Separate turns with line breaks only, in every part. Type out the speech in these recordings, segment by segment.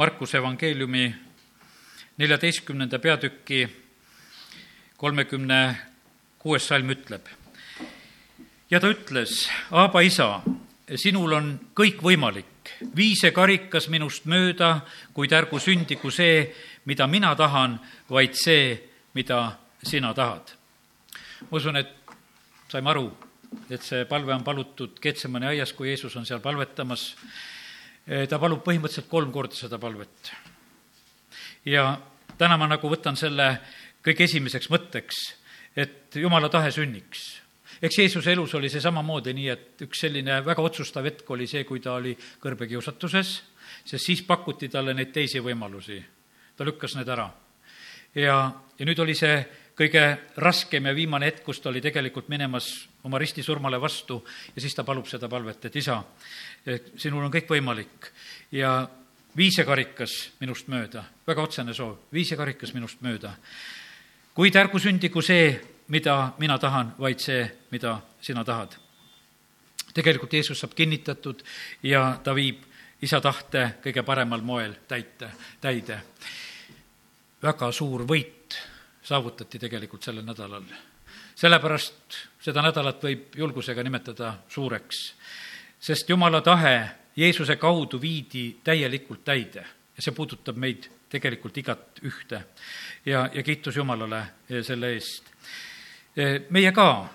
Markuse evangeeliumi neljateistkümnenda peatüki kolmekümne kuues salm ütleb. ja ta ütles, Aaba isa, sinul on kõik võimalik, vii see karikas minust mööda, kuid ärgu sündigu see, mida mina tahan, vaid see, mida sina tahad. ma usun, et saime aru, et see palve on palutud Ketsemani aias, kui Jeesus on seal palvetamas. Ta palub põhimõtteliselt kolm korda seda palvet. ja täna ma nagu võtan selle kõige esimeseks mõtteks, et jumala tahe sünniks eks Jeesuse elus oli see samamoodi nii, et üks selline väga otsustav hetk oli see, kui ta oli kõrbekiusatuses, sest siis pakuti talle neid teisi võimalusi. ta lükkas need ära. ja, ja nüüd oli see kõige raskem ja viimane hetk, kus ta oli tegelikult minemas oma ristisurmale vastu ja siis ta palub seda palvet, et isa, sinul on kõik võimalik ja vii see karikas minust mööda, väga otsene soov, vii see karikas minust mööda. kuid ärgu sündigu see, mida mina tahan, vaid see, mida sina tahad. tegelikult Jeesus saab kinnitatud ja ta viib isa tahte kõige paremal moel täite, täide. väga suur võit saavutati tegelikult sellel nädalal. sellepärast seda nädalat võib julgusega nimetada suureks, sest Jumala tahe Jeesuse kaudu viidi täielikult täide ja see puudutab meid tegelikult igat ühte. ja, ja kiitus Jumalale selle eest meie ka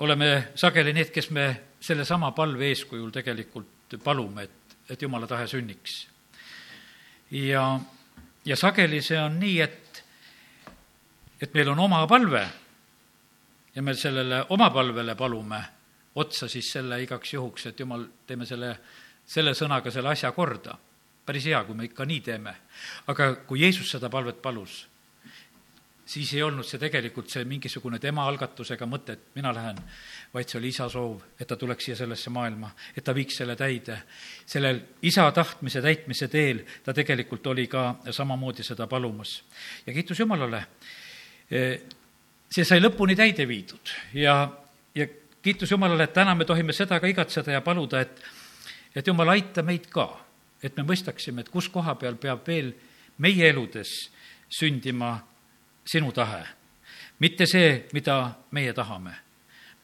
oleme sageli need, kes me sellesama palve eeskujul tegelikult palume, et, et jumala tahe sünniks. ja, ja sageli see on nii, et, et meil on oma palve ja me sellele oma palvele palume otsa siis selle igaks juhuks, et jumal, teeme selle, selle sõnaga selle asja korda. päris hea, kui me ikka nii teeme. aga kui Jeesus seda palvet palus, siis ei olnud see tegelikult see mingisugune tema algatusega mõte, et mina lähen, vaid see oli isa soov, et ta tuleks siia sellesse maailma, et ta viiks selle täide. sellel isa tahtmise täitmise teel ta tegelikult oli ka samamoodi seda palumas. ja kiitus Jumalale, see sai lõpuni täide viidud ja, ja kiitus Jumalale, et täna me tohime seda ka igatseda ja paluda, et, et Jumal, aita meid ka, et me mõistaksime, et kus koha peal peab veel meie eludes sündima sinu tahe, mitte see, mida meie tahame.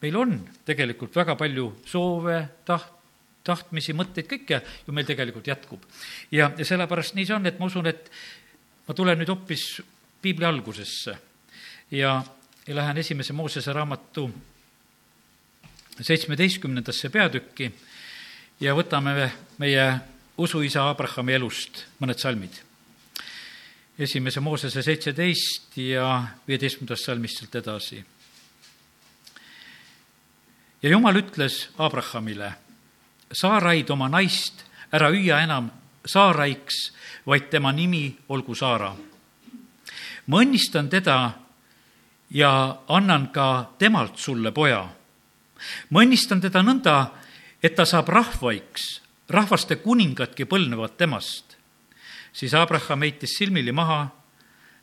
meil on tegelikult väga palju soove, taht-, tahtmisi, mõtteid, kõike ju meil tegelikult jätkub. ja, ja sellepärast nii see on, et ma usun, et ma tulen nüüd hoopis piibli algusesse ja, ja lähen esimese Moosese raamatu seitsmeteistkümnendasse peatükki ja võtame meie usuisa Abrahami elust mõned salmid esimese Moosese seitseteist ja viieteistkümnendast salmist sealt edasi. ja Jumal ütles Abrahamile, Saaraid oma naist ära hüüa enam Saaraiks, vaid tema nimi olgu Saara. ma õnnistan teda ja annan ka temalt sulle poja. Ma õnnistan teda nõnda, et ta saab rahvaiks, rahvaste kuningadki põlnevad temast siis Abraham heitis silmili maha,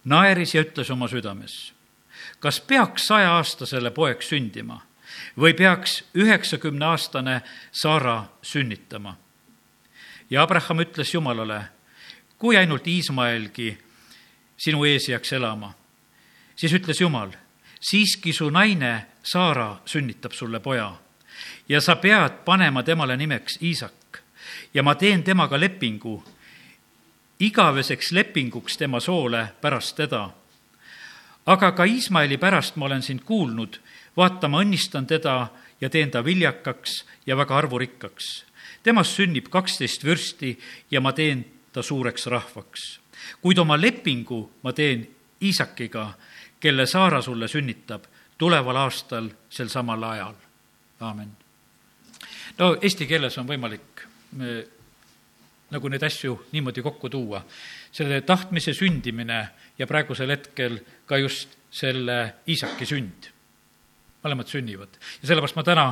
naeris ja ütles oma südames, kas peaks sajaaastasele poeg sündima või peaks üheksakümneaastane Saara sünnitama? ja Abraham ütles Jumalale, kui ainult Iismaelgi sinu ees jääks elama. siis ütles Jumal, siiski su naine Saara sünnitab sulle poja ja sa pead panema temale nimeks Iisak ja ma teen temaga lepingu igaveseks lepinguks tema soole pärast teda. aga ka Iismaeli pärast ma olen sind kuulnud, vaata, ma õnnistan teda ja teen ta viljakaks ja väga arvurikkaks. temast sünnib kaksteist vürsti ja ma teen ta suureks rahvaks. kuid oma lepingu ma teen Iisakiga, kelle Saara sulle sünnitab tuleval aastal sel samal ajal. aamen. no eesti keeles on võimalik nagu neid asju niimoodi kokku tuua. selle tahtmise sündimine ja praegusel hetkel ka just selle Iisaki sünd. mõlemad sünnivad ja sellepärast ma täna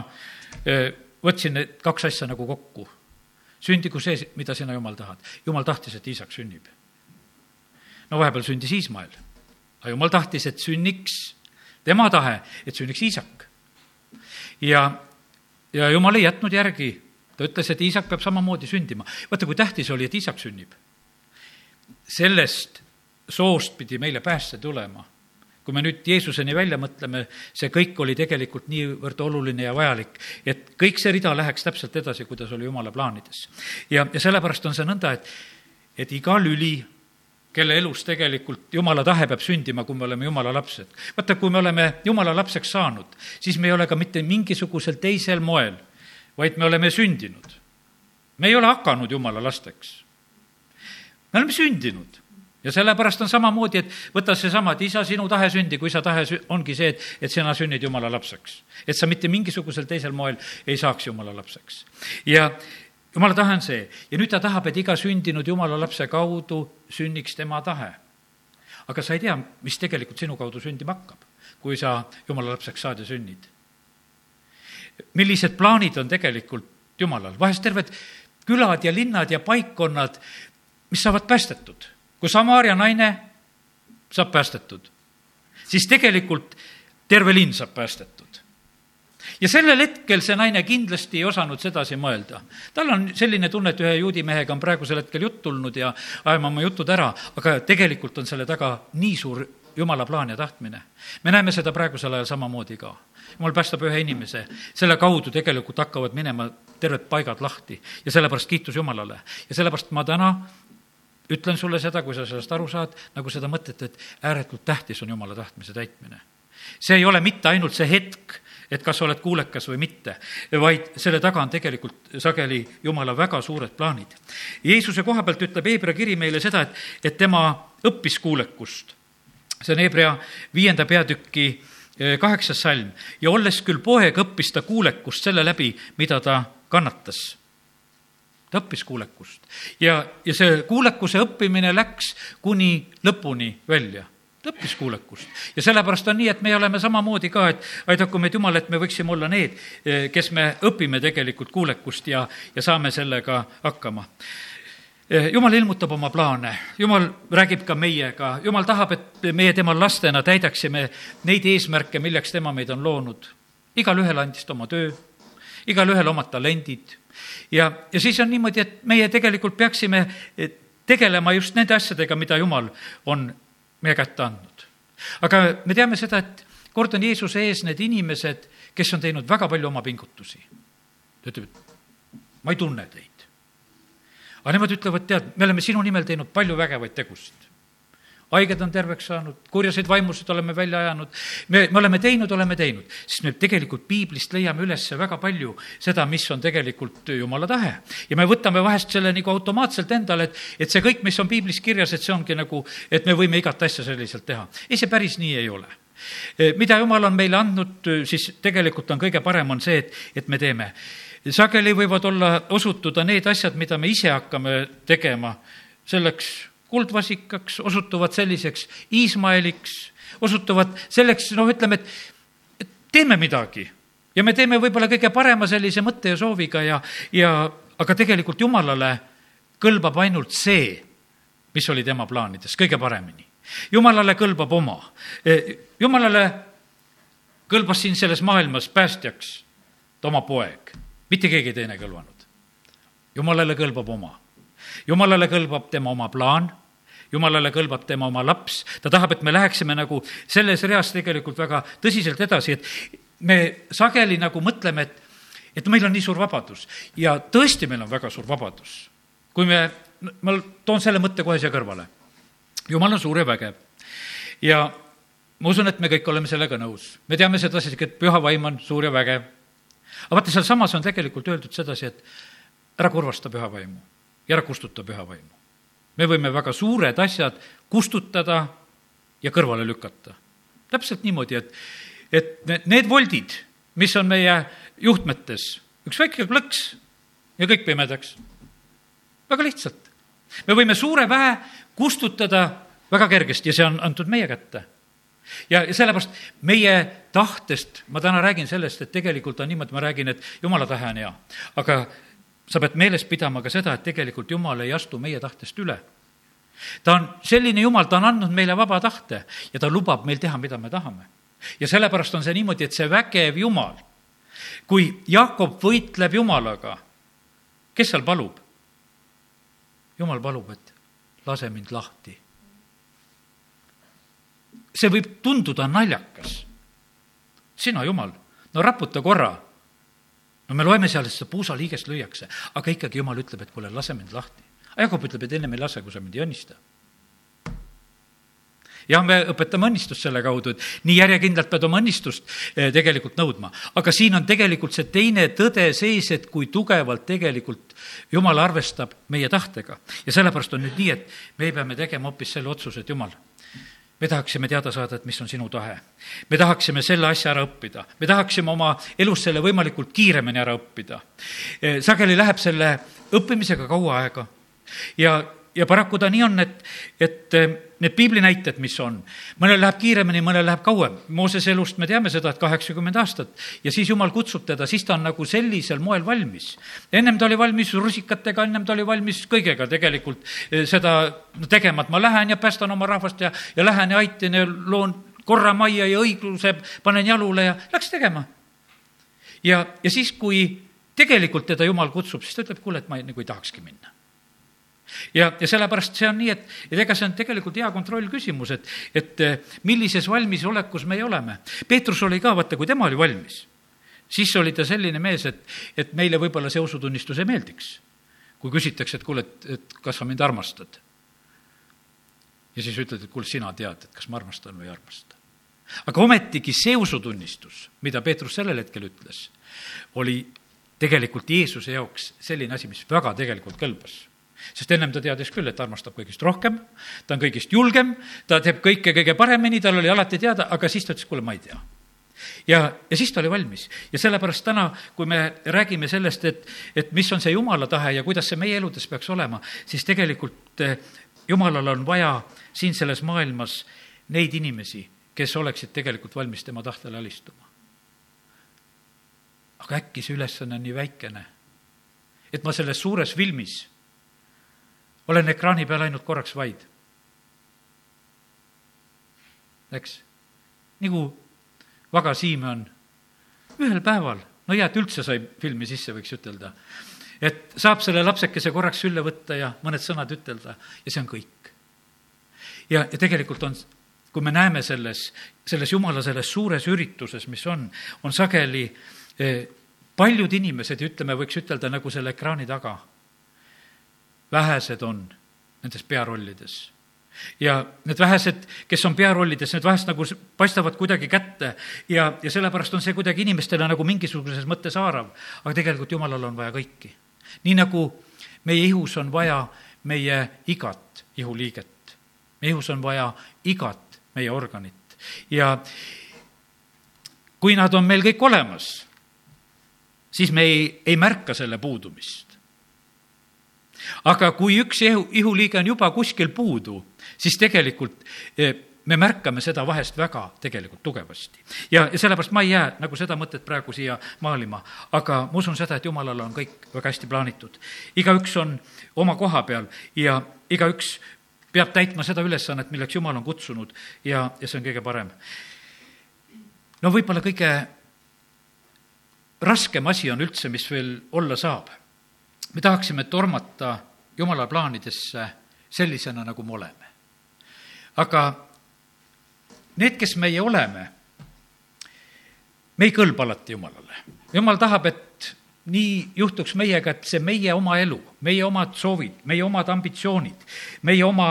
võtsin need kaks asja nagu kokku. sündigu see, mida sina, Jumal, tahad. Jumal tahtis, et Iisak sünnib. no vahepeal sündis Iismael, aga Jumal tahtis, et sünniks tema tahe, et sünniks Iisak. ja, ja Jumal ei jätnud järgi ta ütles, et Iisak peab samamoodi sündima. vaata, kui tähtis oli, et Iisak sünnib. sellest soost pidi meile pääste tulema. kui me nüüd Jeesuseni välja mõtleme, see kõik oli tegelikult niivõrd oluline ja vajalik, et kõik see rida läheks täpselt edasi, kuidas oli Jumala plaanides. ja, ja sellepärast on see nõnda, et, et iga lüli kelle elus tegelikult jumala tahe peab sündima, kui me oleme jumala lapsed. vaata, kui me oleme jumala lapseks saanud, siis me ei ole ka mitte mingisugusel teisel moel, vaid me oleme sündinud. me ei ole hakanud jumala lasteks. me oleme sündinud ja sellepärast on samamoodi, et võta seesama, et isa, sinu tahe sündi, kui sa tahe ongi see, et, et sina sünnid jumala lapseks. et sa mitte mingisugusel teisel moel ei saaks jumala lapseks. ja jumala tahe on see ja nüüd ta tahab, et iga sündinud jumala lapse kaudu sünniks tema tahe. aga sa ei tea, mis tegelikult sinu kaudu sündima hakkab, kui sa jumala lapseks saad ja sünnid. millised plaanid on tegelikult jumalal, vahest terved külad ja linnad ja paikkonnad, mis saavad päästetud kui Samaaria naine saab päästetud, siis tegelikult terve linn saab päästetud. Ja sellel hetkel see naine kindlasti ei osanud sedasi mõelda. tal on selline tunne, et ühe juudi mehega on praegusel hetkel jutt tulnud ja ajame oma jutud ära, aga tegelikult on selle taga nii suur jumala plaan ja tahtmine. me näeme seda praegusel ajal samamoodi ka. jumal päästab ühe inimese, selle kaudu tegelikult hakkavad minema terved paigad lahti ja sellepärast kiitus Jumalale. ja sellepärast ma täna ütlen sulle seda, kui sa sellest aru saad, nagu seda mõtet, et ääretult tähtis on jumala tahtmise täitmine. see ei ole mitte ainult see hetk, et kas sa oled kuulekas või mitte, vaid selle taga on tegelikult sageli jumala väga suured plaanid. Jeesuse koha pealt ütleb Hebra kiri meile seda, et, et tema õppis kuulekust. see on Hebra viienda peatüki eh, kaheksas salm ja olles küll poeg, õppis ta kuulekust selle läbi, mida ta kannatas ta õppis kuulekust. ja, ja see kuulekuse õppimine läks kuni lõpuni välja ta õppis kuulekust. ja sellepärast on nii, et me oleme samamoodi ka, et aidaku meid Jumal, et me võiksime olla need, eh, kes me õpime tegelikult kuulekust ja, ja saame sellega hakkama. Eh, Jumal ilmutab oma plaane, Jumal räägib ka meiega, Jumal tahab, et meie tema lastena täidaksime neid eesmärke, milleks tema meid on loonud. igalühel andis ta oma töö, igalühel omad talendid ja, ja siis on niimoodi, et meie tegelikult peaksime eh, tegelema just nende asjadega, mida Jumal on meie kätte andnud. aga me teame seda, et kord on Jeesuse ees need inimesed, kes on teinud väga palju oma pingutusi. ta ütleb, et ma ei tunne teid. aga nemad ütlevad, tead, me oleme sinu nimel teinud palju vägevaid tegusid haiged on terveks saanud, kurjaseid vaimusid oleme välja ajanud, me, me oleme teinud, oleme teinud, sest me tegelikult piiblist leiame üles väga palju seda, mis on tegelikult jumala tahe. ja me võtame vahest selle nagu automaatselt endale, et, et see kõik, mis on piiblis kirjas, et see ongi nagu, et me võime igat asja selliselt teha. ei, see päris nii ei ole e, mida jumal on meile andnud, siis tegelikult on kõige parem, on see, et, et me teeme. sageli võivad olla, osutuda need asjad, mida me ise hakkame tegema, selleks kuldvasikaks, osutuvad selliseks Iismaeliks, osutuvad selleks, noh, ütleme, et, teeme midagi. ja me teeme võib-olla kõige parema sellise mõtte ja sooviga ja, ja aga tegelikult Jumalale kõlbab ainult see, mis oli tema plaanides kõige paremini. Jumalale kõlbab oma. E, Jumalale kõlbas siin selles maailmas päästjaks oma poeg, mitte keegi teine kõlvanud. Jumalale kõlbab oma jumalale kõlbab tema oma plaan, jumalale kõlbab tema oma laps, ta tahab, et me läheksime nagu selles reas tegelikult väga tõsiselt edasi, et me sageli nagu mõtleme, et, et meil on nii suur vabadus ja tõesti, meil on väga suur vabadus. kui me, ma toon selle mõtte kohe siia kõrvale. jumal on suur ja vägev ja ma usun, et me kõik oleme sellega nõus. me teame sedasi, et püha vaim on suur ja vägev. aga vaata, sealsamas on tegelikult öeldud sedasi, et ära kurvasta püha vaimu ja ära kustuta püha vaimu me võime väga suured asjad kustutada ja kõrvale lükata. täpselt niimoodi, et, et need voldid, mis on meie juhtmetes, üks väike klõks ja kõik pimedaks. väga lihtsalt. me võime suure väe kustutada väga kergesti ja see on antud meie kätte ja, ja sellepärast meie tahtest, ma täna räägin sellest, et tegelikult on niimoodi, ma räägin, et jumala tahe on hea, aga sa pead meeles pidama ka seda, et tegelikult Jumal ei astu meie tahtest üle. ta on selline Jumal, ta on andnud meile vaba tahte ja ta lubab meil teha, mida me tahame. ja sellepärast on see niimoodi, et see vägev Jumal, kui Jakob võitleb Jumalaga, kes seal palub? Jumal palub, et lase mind lahti. see võib tunduda naljakas. sina, Jumal, no raputa korra. No me loeme seal, et seda puusaliigest lüüakse, aga ikkagi Jumal ütleb, et kuule, lase mind lahti. Jakob ütleb, et ennem ei lase, kui sa mind ei õnnista jah, me õpetame õnnistust selle kaudu, et nii järjekindlalt pead oma õnnistust eh, tegelikult nõudma. aga siin on tegelikult see teine tõde sees, et kui tugevalt tegelikult Jumal arvestab meie tahtega. ja sellepärast on nüüd nii, et me peame tegema hoopis selle otsuse, et Jumal, me tahaksime teada saada, et mis on sinu tahe. me tahaksime selle asja ära õppida, me tahaksime oma elus selle võimalikult kiiremini ära õppida. Eh, sageli läheb selle õppimisega kaua aega ja ja paraku ta nii on, et, et eh, need piiblinäited, mis on, mõnel läheb kiiremini, mõnel läheb kauem. Moosese elust me teame seda, et kaheksakümmend aastat ja siis jumal kutsub teda, siis ta on nagu sellisel moel valmis. ennem ta oli valmis rusikatega, ennem ta oli valmis kõigega tegelikult eh, seda tegema, et ma lähen ja päästan oma rahvast ja, ja lähen ja aitan ja loon korra majja ja õigluse panen jalule ja läks tegema. ja, ja siis, kui tegelikult teda jumal kutsub, siis ta ütleb, kuule, et ma nagu ei tahakski minna ja, ja sellepärast see on nii, et, et ega see on tegelikult hea kontrollküsimus, et, et eh, millises valmisolekus meie oleme. Peetrus oli ka, vaata, kui tema oli valmis, siis oli ta selline mees, et, et meile võib-olla see usutunnistus ei meeldiks. kui küsitakse, et kuule, et, et kas sa mind armastad? ja siis ütled, et kuule, sina tead, et kas ma armastan või ei armasta. aga ometigi see usutunnistus, mida Peetrus sellel hetkel ütles, oli tegelikult Jeesuse jaoks selline asi, mis väga tegelikult kõlbas sest ennem ta teadis küll, et armastab kõigist rohkem, ta on kõigist julgem, ta teeb kõike kõige paremini, tal oli alati teada, aga siis ta ütles, kuule, ma ei tea ja, ja siis ta oli valmis. ja sellepärast täna, kui me räägime sellest, et, et mis on see jumala tahe ja kuidas see meie eludes peaks olema, siis tegelikult eh, jumalal on vaja siin selles maailmas neid inimesi, kes oleksid tegelikult valmis tema tahtele alistuma. aga äkki see ülesanne on nii väikene, et ma selles suures filmis olen ekraani peal ainult korraks vaid. eks, nagu Vaga Siimon ühel päeval, no hea, et üldse sai filmi sisse, võiks ütelda, et saab selle lapsekese korraks sülle võtta ja mõned sõnad ütelda ja see on kõik. ja, ja tegelikult on, kui me näeme selles, selles jumala selles suures ürituses, mis on, on sageli eh, paljud inimesed, ütleme, võiks ütelda nagu selle ekraani taga vähesed on nendes pearollides. ja need vähesed, kes on pearollides, need vahest nagu paistavad kuidagi kätte ja, ja sellepärast on see kuidagi inimestele nagu mingisuguses mõttes haarav. aga tegelikult Jumalal on vaja kõiki. nii nagu meie ihus on vaja meie igat ihuliiget. meie ihus on vaja igat meie organit ja kui nad on meil kõik olemas, siis me ei, ei märka selle puudumist aga kui üks ihu, ihuliige on juba kuskil puudu, siis tegelikult eh, me märkame seda vahest väga tegelikult tugevasti. ja, ja sellepärast ma ei jää nagu seda mõtet praegu siia maalima, aga ma usun seda, et jumalal on kõik väga hästi plaanitud. igaüks on oma koha peal ja igaüks peab täitma seda ülesannet, milleks Jumal on kutsunud ja, ja see on kõige parem. no võib-olla kõige raskem asi on üldse, mis veel olla saab me tahaksime tormata Jumala plaanidesse sellisena, nagu me oleme. aga need, kes meie oleme, me ei kõlba alati Jumalale. Jumal tahab, et nii juhtuks meiega, et see meie oma elu, meie omad soovid, meie omad ambitsioonid, meie oma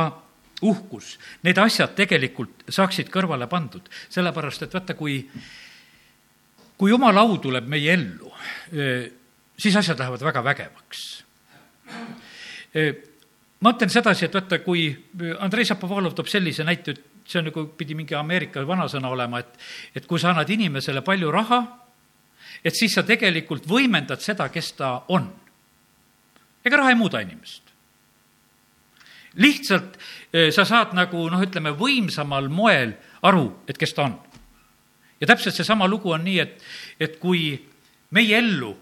uhkus, need asjad tegelikult saaksid kõrvale pandud, sellepärast et vaata, kui, kui Jumala au tuleb meie ellu, siis asjad lähevad väga vägevaks. ma ütlen sedasi, et vaata, kui Andrei Šapovalov toob sellise näite, et see on nagu, pidi mingi Ameerika vanasõna olema, et, et kui sa annad inimesele palju raha, et siis sa tegelikult võimendad seda, kes ta on. ega raha ei muuda inimest. lihtsalt sa saad nagu noh, ütleme võimsamal moel aru, et kes ta on. ja täpselt seesama lugu on nii, et, et kui meie ellu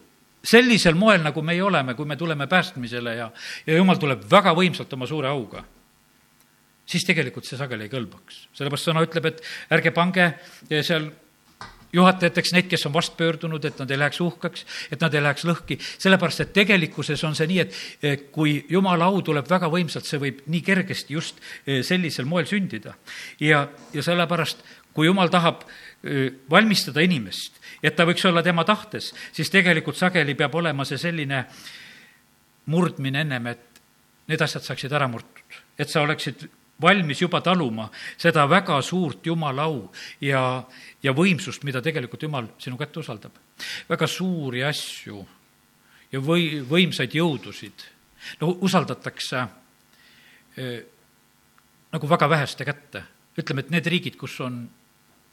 sellisel moel, nagu meie oleme, kui me tuleme päästmisele ja, ja jumal tuleb väga võimsalt oma suure auga, siis tegelikult see sageli ei kõlbaks. sellepärast sõna ütleb, et ärge pange seal juhatajateks neid, kes on vastpöördunud, et nad ei läheks uhkeks, et nad ei läheks lõhki, sellepärast et tegelikkuses on see nii, et kui jumala au tuleb väga võimsalt, see võib nii kergesti just eh, sellisel moel sündida. ja, ja sellepärast, kui jumal tahab eh, valmistada inimest, et ta võiks olla tema tahtes, siis tegelikult sageli peab olema see selline murdmine ennem, et need asjad saaksid ära murtud, et sa oleksid valmis juba taluma seda väga suurt Jumala au ja, ja võimsust, mida tegelikult Jumal sinu kätte usaldab. väga suuri asju ja või, võimsaid jõudusid, no usaldatakse eh, nagu väga väheste kätte. ütleme, et need riigid, kus on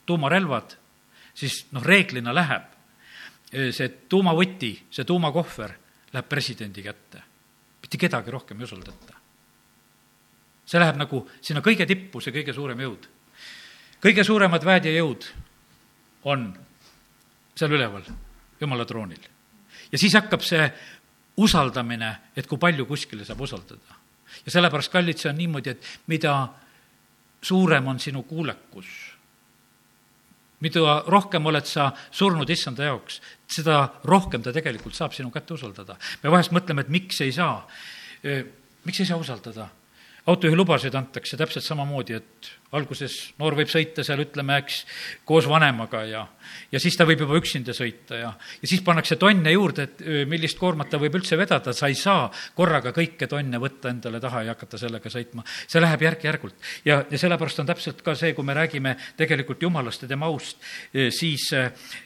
tuumarelvad, siis noh, reeglina läheb see tuumavõti, see tuumakohver läheb presidendi kätte. mitte kedagi rohkem ei usaldata see läheb nagu sinna kõige tippu, see kõige suurem jõud. kõige suuremad väed ja jõud on seal üleval, jumala troonil. ja siis hakkab see usaldamine, et kui palju kuskile saab usaldada. ja sellepärast, kallid, see on niimoodi, et mida suurem on sinu kuulekus, mida rohkem oled sa surnud issanda jaoks, seda rohkem ta tegelikult saab sinu kätte usaldada. me vahest mõtleme, et miks ei saa, miks ei saa usaldada autojuhilubasid antakse täpselt samamoodi, et alguses noor võib sõita seal, ütleme, eks, koos vanemaga ja, ja siis ta võib juba üksinda sõita ja, ja siis pannakse tonne juurde, et millist koormat ta võib üldse vedada, sa ei saa korraga kõike tonne võtta endale taha ja hakata sellega sõitma. see läheb järk-järgult. ja, ja sellepärast on täpselt ka see, kui me räägime tegelikult jumalast ja tema aust, siis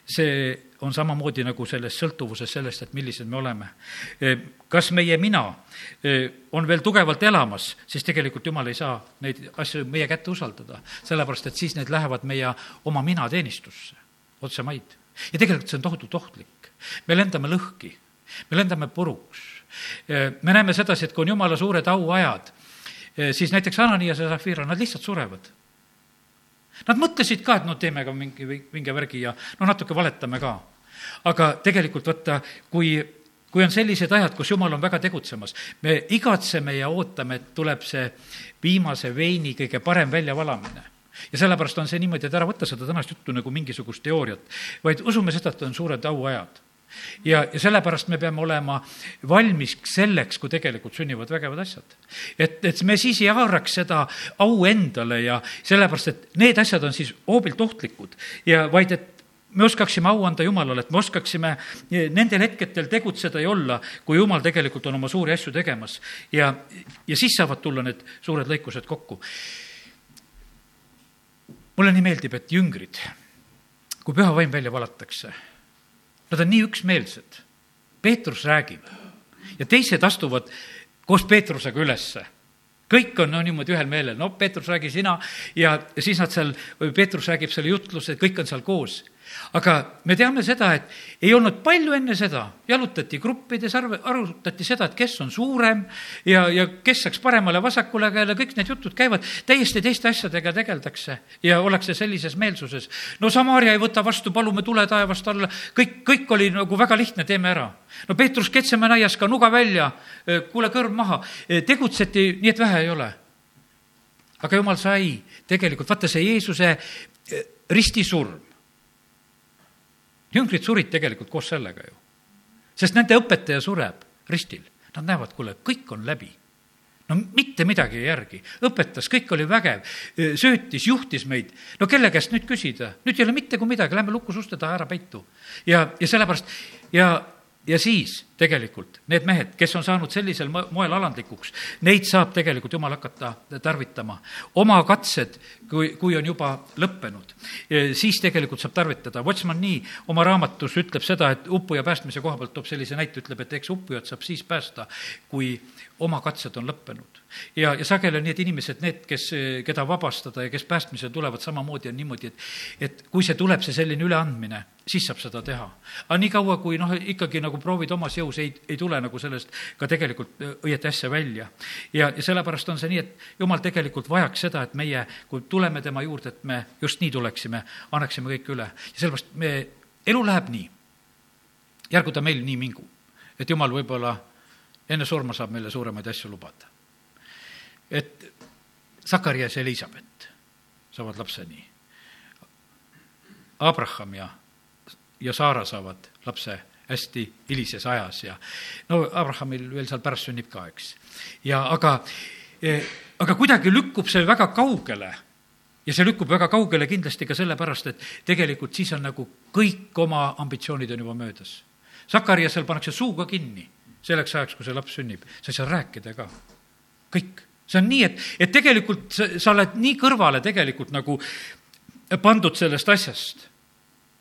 see on samamoodi nagu selles sõltuvuses sellest, et millised me oleme. kas meie mina on veel tugevalt elamas, siis tegelikult Jumal ei saa neid asju meie kätte usaldada, sellepärast et siis need lähevad meie oma mina teenistusse, otsemaid. ja tegelikult see on tohutult ohtlik. me lendame lõhki, me lendame puruks. me näeme sedasi, et kui on Jumala suured auajad, siis näiteks Ananias ja Zafira, nad lihtsalt surevad Nad mõtlesid ka, et no teeme ka mingi, mingi värgi ja no natuke valetame ka. aga tegelikult vaata, kui, kui on sellised ajad, kus Jumal on väga tegutsemas, me igatseme ja ootame, et tuleb see viimase veini kõige parem väljavalamine ja sellepärast on see niimoodi, et ära võta seda tänast juttu nagu mingisugust teooriat, vaid usume seda, et on suured auajad ja, ja sellepärast me peame olema valmis selleks, kui tegelikult sünnivad vägevad asjad. et, et me siis ei haaraks seda au endale ja sellepärast, et need asjad on siis hoobilt ohtlikud ja vaid, et me oskaksime au anda Jumalale, et me oskaksime nendel hetkedel tegutseda ja olla, kui Jumal tegelikult on oma suuri asju tegemas. ja, ja siis saavad tulla need suured lõikused kokku. mulle nii meeldib, et jüngrid, kui püha vaim välja valatakse Nad on nii üksmeelsed. Peetrus räägib. Ja teised astuvad koos Peetrusega ülesse. Kõik on no niimoodi ühel meelel, no Peetrus räägi sina. Ja siis nad seal, Peetrus räägib selle jutluse, kõik on seal koos aga me teame seda, et ei olnud palju enne seda, jalutati gruppides, arv-, arutati seda, et kes on suurem ja, ja kes saaks paremale-vasakule käele, kõik need jutud käivad, täiesti teiste asjadega tegeldakse ja ollakse sellises meelsuses. no Samaria ei võta vastu, palume tule taevast alla, kõik, kõik oli nagu väga lihtne, teeme ära. no Peetrus Ketsemäe aias ka nuga välja, kuule kõrv maha, tegutseti nii, et vähe ei ole. Aga jumal sai. Tegelikult, vaata see Jeesuse ristisurm jüngrid surid tegelikult koos sellega ju. sest nende õpetaja sureb ristil. Nad näevad, kuule, kõik on läbi. no mitte midagi ei järgi. õpetas, kõik oli vägev, söötis, juhtis meid. no kelle käest nüüd küsida? nüüd ei ole mitte kui midagi, lähme lukus uste taha ära peitu. ja, ja sellepärast ja ja siis tegelikult need mehed, kes on saanud sellisel moel alandlikuks, neid saab tegelikult jumal hakata tarvitama. oma katsed, kui, kui on juba lõppenud, siis tegelikult saab tarvitada. Watchman nii oma raamatus ütleb seda, et uppuja päästmise koha pealt toob sellise näite, ütleb, et eks uppujat saab siis päästa, kui oma katsed on lõppenud. Ja, ja sageli on need inimesed, need, kes, keda vabastada ja kes päästmisele tulevad, samamoodi on niimoodi, et, et kui see tuleb, see selline üleandmine, siis saab seda teha. aga niikaua, kui noh, ikkagi nagu proovid omas jõus, ei, ei tule nagu sellest ka tegelikult õieti asja välja. ja, ja sellepärast on see nii, et jumal tegelikult vajaks seda, et meie, kui tuleme tema juurde, et me just nii tuleksime, annaksime kõik üle. ja sellepärast me, elu läheb nii. järgu ta meil nii mingu, et jumal võib-olla enne surma saab meile suuremaid asju lubada. Et Sakarias ja Elizabeth saavad lapse nii. Abraham ja ja Saara saavad lapse hästi hilises ajas ja no Abrahamil veel seal pärast sünnib ka, eks. ja aga, aga kuidagi lükkub see väga kaugele ja see lükkub väga kaugele kindlasti ka sellepärast, et tegelikult siis on nagu kõik oma ambitsioonid on juba möödas. Sakariasel pannakse suu ka kinni selleks ajaks, kui see laps sünnib, sa ei saa rääkida ka. kõik. See on nii, et, et tegelikult sa, sa oled nii kõrvale tegelikult nagu pandud sellest asjast.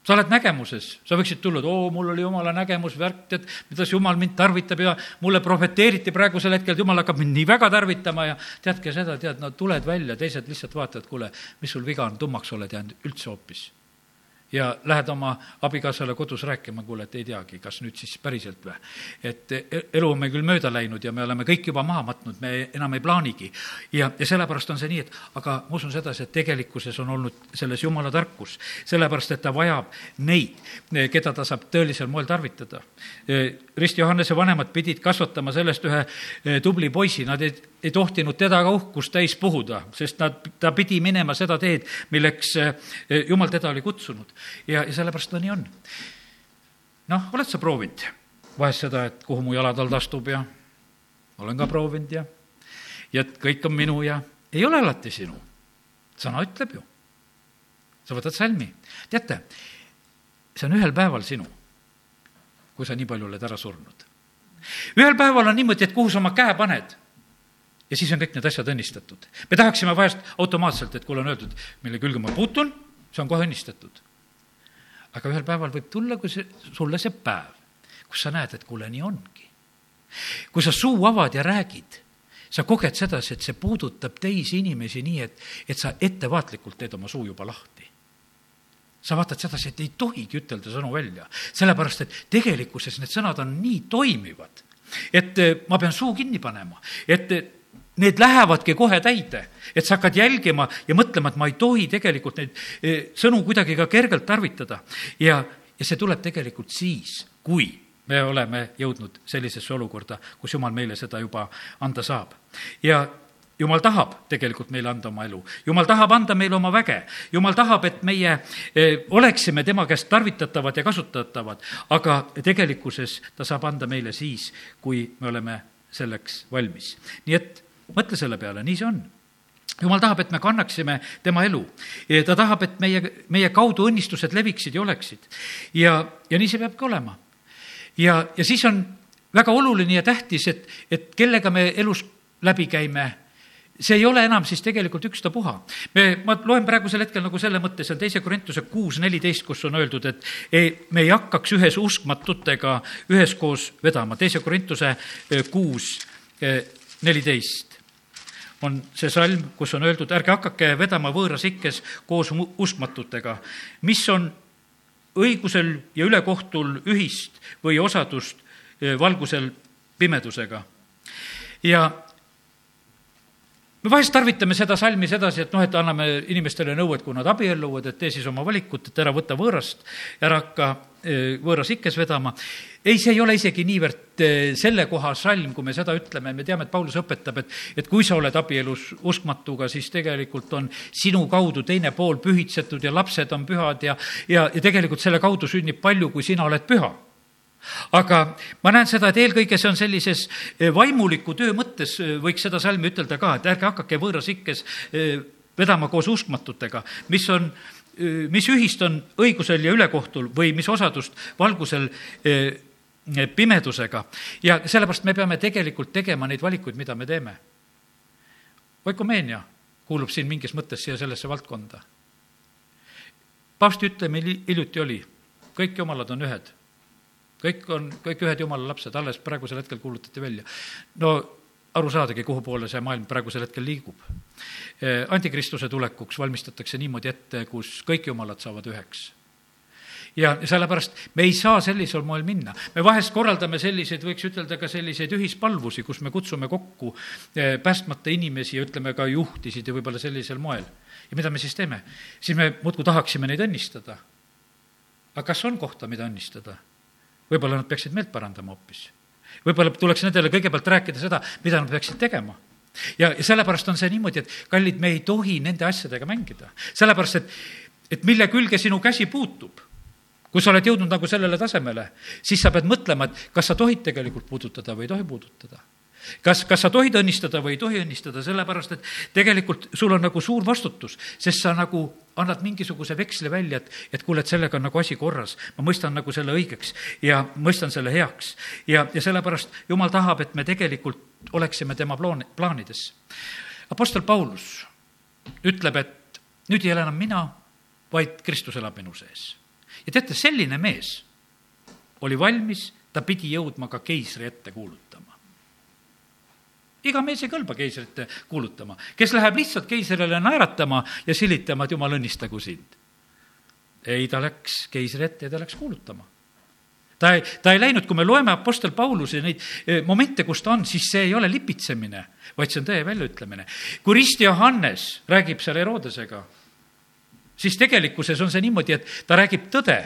Sa oled nägemuses, sa võiksid tulla, et oo, mul oli jumala nägemus, värk, tead, kuidas jumal mind tarvitab ja mulle profeteeriti praegusel hetkel, et jumal hakkab mind nii väga tarvitama ja teadke seda, tead, no tuled välja, teised lihtsalt vaatavad, kuule, mis sul viga on, tummaks oled jäänud üldse hoopis ja lähed oma abikaasale kodus rääkima, kuule, et ei teagi, kas nüüd siis päriselt või. et e-, elu on meil küll mööda läinud ja me oleme kõik juba maha matnud, me enam ei plaanigi. ja, ja sellepärast on see nii, et aga ma usun sedasi, et tegelikkuses on olnud selles jumala tarkus, sellepärast et ta vajab neid, keda ta saab tõelisel moel tarvitada. Rist Johannese vanemad pidid kasvatama sellest ühe e, tubli poisi, nad ei, ei tohtinud teda ka uhkust täis puhuda, sest nad, ta pidi minema seda teed, milleks e, jumal teda oli kutsunud ja, ja sellepärast ta nii on. noh, oled sa proovinud vahest seda, et kuhu mu jalad all astub ja olen ka proovinud ja, ja et kõik on minu ja ei ole alati sinu. sõna ütleb ju. sa võtad salmi. teate, see on ühel päeval sinu, kui sa nii palju oled ära surnud. ühel päeval on niimoodi, et kuhu sa oma käe paned ja siis on kõik need asjad õnnistatud. me tahaksime vahest automaatselt, et kuule, on öeldud, mille külge ma puutun, see on kohe õnnistatud aga ühel päeval võib tulla, kui see, sulle see päev, kus sa näed, et kuule, nii ongi. kui sa suu avad ja räägid, sa koged sedasi, et see puudutab teisi inimesi nii, et, et sa ettevaatlikult teed oma suu juba lahti sa vaatad sedasi, et ei tohigi ütelda sõnu välja, sellepärast et tegelikkuses need sõnad on nii toimivad, et eh, ma pean suu kinni panema, et need lähevadki kohe täide, et sa hakkad jälgima ja mõtlema, et ma ei tohi tegelikult neid eh, sõnu kuidagi ka kergelt tarvitada. ja, ja see tuleb tegelikult siis, kui me oleme jõudnud sellisesse olukorda, kus Jumal meile seda juba anda saab. ja jumal tahab tegelikult meile anda oma elu, jumal tahab anda meile oma väge, jumal tahab, et meie eh, oleksime tema käest tarvitatavad ja kasutatavad, aga tegelikkuses ta saab anda meile siis, kui me oleme selleks valmis. nii et mõtle selle peale, nii see on jumal tahab, et me kannaksime tema elu. ta tahab, et meie, meie kaudu õnnistused leviksid ja oleksid. ja, ja nii see peabki olema. ja, ja siis on väga oluline ja tähtis, et, et kellega me elus läbi käime, see ei ole enam siis tegelikult ükstapuha. me, ma loen praegusel hetkel nagu selle mõtte seal teise Korintuse kuus neliteist, kus on öeldud, et ei, me ei hakkaks ühes uskmatutega üheskoos vedama. teise Korintuse eh, kuus eh, neliteist on see salm, kus on öeldud, ärge hakake vedama võõras ikkes koos uskmatutega, mis on õigusel ja ülekohtul ühist või osadust eh, valgusel pimedusega. ja me vahest tarvitame seda salmi sedasi, et noh, et anname inimestele nõu, et kui nad abielluvad, et tee siis oma valikut, et ära võta võõrast, ära hakka eh, võõras ikkes vedama. Ei, see ei ole isegi niivõrd eh, selle koha salm, kui me seda ütleme, me teame, et Paulus õpetab, et, et kui sa oled abielus uskmatuga, siis tegelikult on sinu kaudu teine pool pühitsetud ja lapsed on pühad ja, ja, ja tegelikult selle kaudu sünnib palju, kui sina oled püha aga ma näen seda, et eelkõige see on sellises eh, vaimuliku töö mõttes, eh, võiks seda salmi ütelda ka, et ärge hakake võõras ikkes vedama koos uskmatutega, mis on mis ühist on õigusel ja ülekohtul või mis osadust valgusel pimedusega ja sellepärast me peame tegelikult tegema neid valikuid, mida me teeme. oikomeenia kuulub siin mingis mõttes siia sellesse valdkonda. paavsti ütlemine hiljuti oli, kõik jumalad on ühed. Kõik on, kõik ühed jumala lapsed, alles praegusel hetkel kuulutati välja. no aru saadagi, kuhu poole see maailm praegusel hetkel liigub. antikristuse tulekuks valmistatakse niimoodi ette, kus kõik jumalad saavad üheks ja sellepärast me ei saa sellisel moel minna. me vahest korraldame selliseid, võiks ütelda ka selliseid ühispalvusi, kus me kutsume kokku eh, päästmata inimesi ja ütleme ka juhtisid ja võib-olla sellisel moel. ja mida me siis teeme? siis me muudkui tahaksime neid õnnistada. aga kas on kohta, mida õnnistada? Võib-olla nad peaksid meelt parandama hoopis. võib-olla tuleks nendele kõigepealt rääkida seda, mida nad peaksid tegema ja, ja sellepärast on see niimoodi, et kallid, me ei tohi nende asjadega mängida. sellepärast, et, et mille külge sinu käsi puutub, kui sa oled jõudnud nagu sellele tasemele, siis sa pead mõtlema, et kas sa tohid tegelikult puudutada või ei tohi puudutada kas, kas sa tohid õnnistada või ei tohi õnnistada, sellepärast et tegelikult sul on nagu suur vastutus, sest sa nagu annad mingisuguse veksli välja, et, et kuule, et sellega on nagu asi korras. ma mõistan nagu selle õigeks ja mõistan selle heaks. ja, ja sellepärast Jumal tahab, et me tegelikult oleksime tema plaan, plaanides. Apostel Paulus ütleb, et nüüd ei ela enam mina, vaid Kristus elab minu sees. ja teate, selline mees oli valmis, ta pidi jõudma ka keisri ette kuulutama iga mees ei kõlba keisrit kuulutama, kes läheb lihtsalt keisrile naeratama ja silitama, et jumal õnnistagu sind. ei, ta läks keisri ette ja ta läks kuulutama ta ei, ta ei läinud, kui me loeme Apostel Pauluse neid eh, momente, kus ta on, siis see ei ole lipitsemine, vaid see on tõe väljaütlemine. kui Rist Johannes räägib seal Herodesega, siis tegelikkuses on see niimoodi, et ta räägib tõde.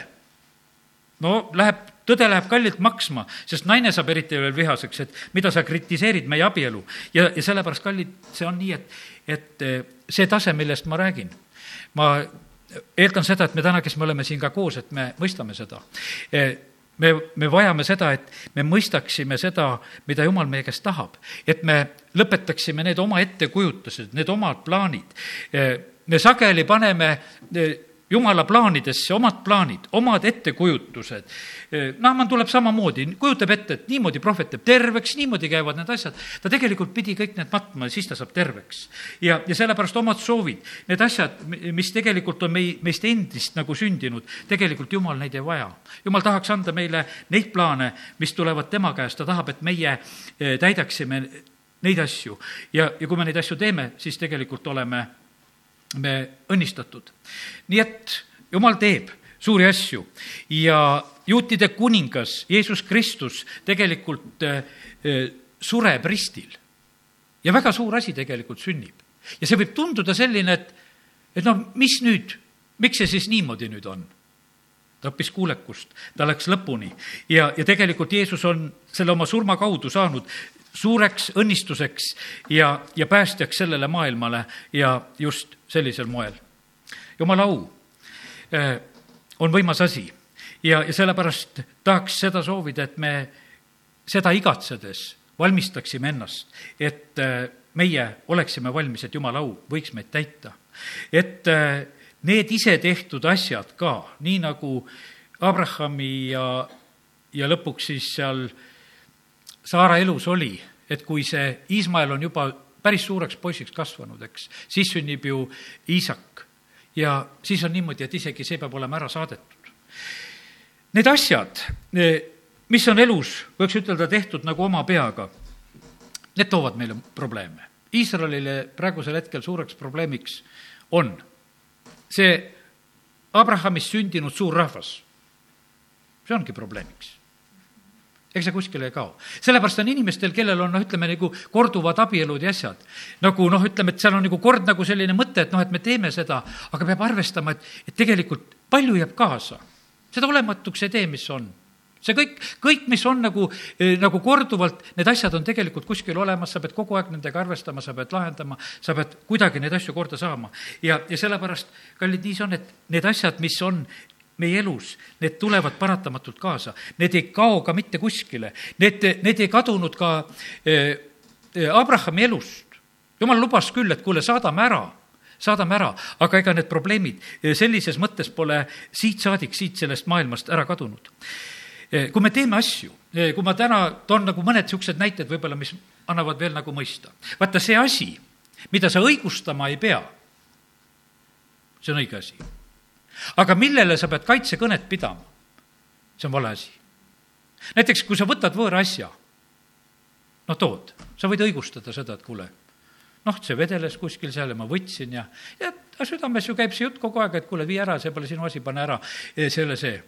no läheb tõde läheb kallilt maksma, sest naine saab eriti veel vihaseks, et mida sa kritiseerid meie abielu. ja, ja sellepärast, kallid, see on nii, et, et eh, see tase, millest ma räägin, ma eeldan seda, et me täna, kes me oleme siin ka koos, et me mõistame seda. Eh, me, me vajame seda, et me mõistaksime seda, mida Jumal meie käest tahab. et me lõpetaksime need oma ettekujutused, need omad plaanid. Eh, me sageli paneme jumala plaanidesse omad plaanid, omad ettekujutused. Naaman tuleb samamoodi, kujutab ette, et niimoodi prohvet teeb terveks, niimoodi käivad need asjad. ta tegelikult pidi kõik need matma ja siis ta saab terveks. ja, ja sellepärast omad soovid, need asjad, mis tegelikult on mei-, meist endist nagu sündinud, tegelikult jumal neid ei vaja. jumal tahaks anda meile neid plaane, mis tulevad tema käest, ta tahab, et meie eh, täidaksime neid asju ja, ja kui me neid asju teeme, siis tegelikult oleme me õnnistatud. nii et jumal teeb suuri asju ja juutide kuningas Jeesus Kristus tegelikult äh, sureb ristil. ja väga suur asi tegelikult sünnib. ja see võib tunduda selline, et, et noh, mis nüüd, miks see siis niimoodi nüüd on? ta õppis kuulekust, ta läks lõpuni ja, ja tegelikult Jeesus on selle oma surma kaudu saanud suureks õnnistuseks ja, ja päästjaks sellele maailmale ja just sellisel moel. jumala au eh, on võimas asi ja, ja sellepärast tahaks seda soovida, et me seda igatsedes valmistaksime ennast, et eh, meie oleksime valmis, et jumala au võiks meid täita. et eh, need isetehtud asjad ka, nii nagu Abrahami ja, ja lõpuks siis seal Saara elus oli, et kui see Iismael on juba päris suureks poisiks kasvanud, eks, siis sünnib ju Iisak. ja siis on niimoodi, et isegi see peab olema ära saadetud. Need asjad, mis on elus, võiks ütelda, tehtud nagu oma peaga, need toovad meile probleeme. Iisraelile praegusel hetkel suureks probleemiks on see Abrahamist sündinud suur rahvas. see ongi probleemiks ega see kuskile ei kao. sellepärast on inimestel, kellel on noh, ütleme nagu korduvad abielud ja asjad, nagu noh, ütleme, et seal on nagu kord nagu selline mõte, et noh, et me teeme seda, aga peab arvestama, et, et tegelikult palju jääb kaasa. seda olematuks ei tee, mis on see kõik, kõik, mis on nagu, nagu korduvalt, need asjad on tegelikult kuskil olemas, sa pead kogu aeg nendega arvestama, sa pead lahendama, sa pead kuidagi neid asju korda saama. ja, ja sellepärast, kallid, nii see on, et need asjad, mis on meie elus, need tulevad paratamatult kaasa, need ei kao ka mitte kuskile, need, need ei kadunud ka eh, Abrahami elust. jumal lubas küll, et kuule, saadame ära saadame ära, aga ega need probleemid eh, sellises mõttes pole siit saadik, siit sellest maailmast ära kadunud. Eh, kui me teeme asju, kui ma täna toon nagu mõned niisugused näited võib-olla, mis annavad veel nagu mõista. vaata, see asi, mida sa õigustama ei pea, see on õige asi aga millele sa pead kaitsekõnet pidama, see on vale asi. näiteks, kui sa võtad võõra asja, no tood, sa võid õigustada seda, et kuule, noh, see vedeles kuskil seal ja ma võtsin ja, ja südames ju käib see jutt kogu aeg, et kuule, vii ära, see pole sinu asi, pane ära, selle see.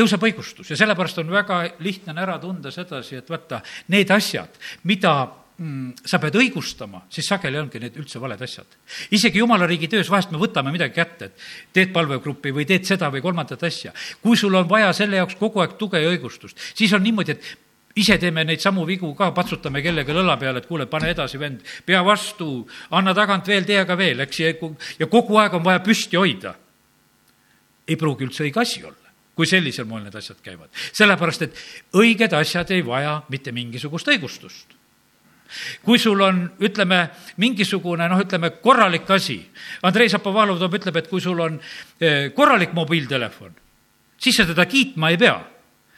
tõuseb õigustus ja sellepärast on väga lihtne on ära tunda sedasi, et vaata, need asjad, mida sa pead õigustama, siis sageli ongi need üldse valed asjad. isegi jumala riigi töös vahest me võtame midagi kätte, et teed palvegruppi või teed seda või kolmandat asja. kui sul on vaja selle jaoks kogu aeg tuge ja õigustust, siis on niimoodi, et ise teeme neid samu vigu ka, patsutame kellegi õla peale, et kuule, pane edasi, vend, pea vastu, anna tagant veel, tee aga veel, eks, ja kogu aeg on vaja püsti hoida. ei pruugi üldse õige asi olla kui sellisel moel need asjad käivad. sellepärast, et õiged asjad ei vaja mitte mingisugust õigustust kui sul on, ütleme, mingisugune noh, ütleme korralik asi, Andrei Zapovalov toob, ütleb, et kui sul on eh, korralik mobiiltelefon, siis sa teda kiitma ei pea.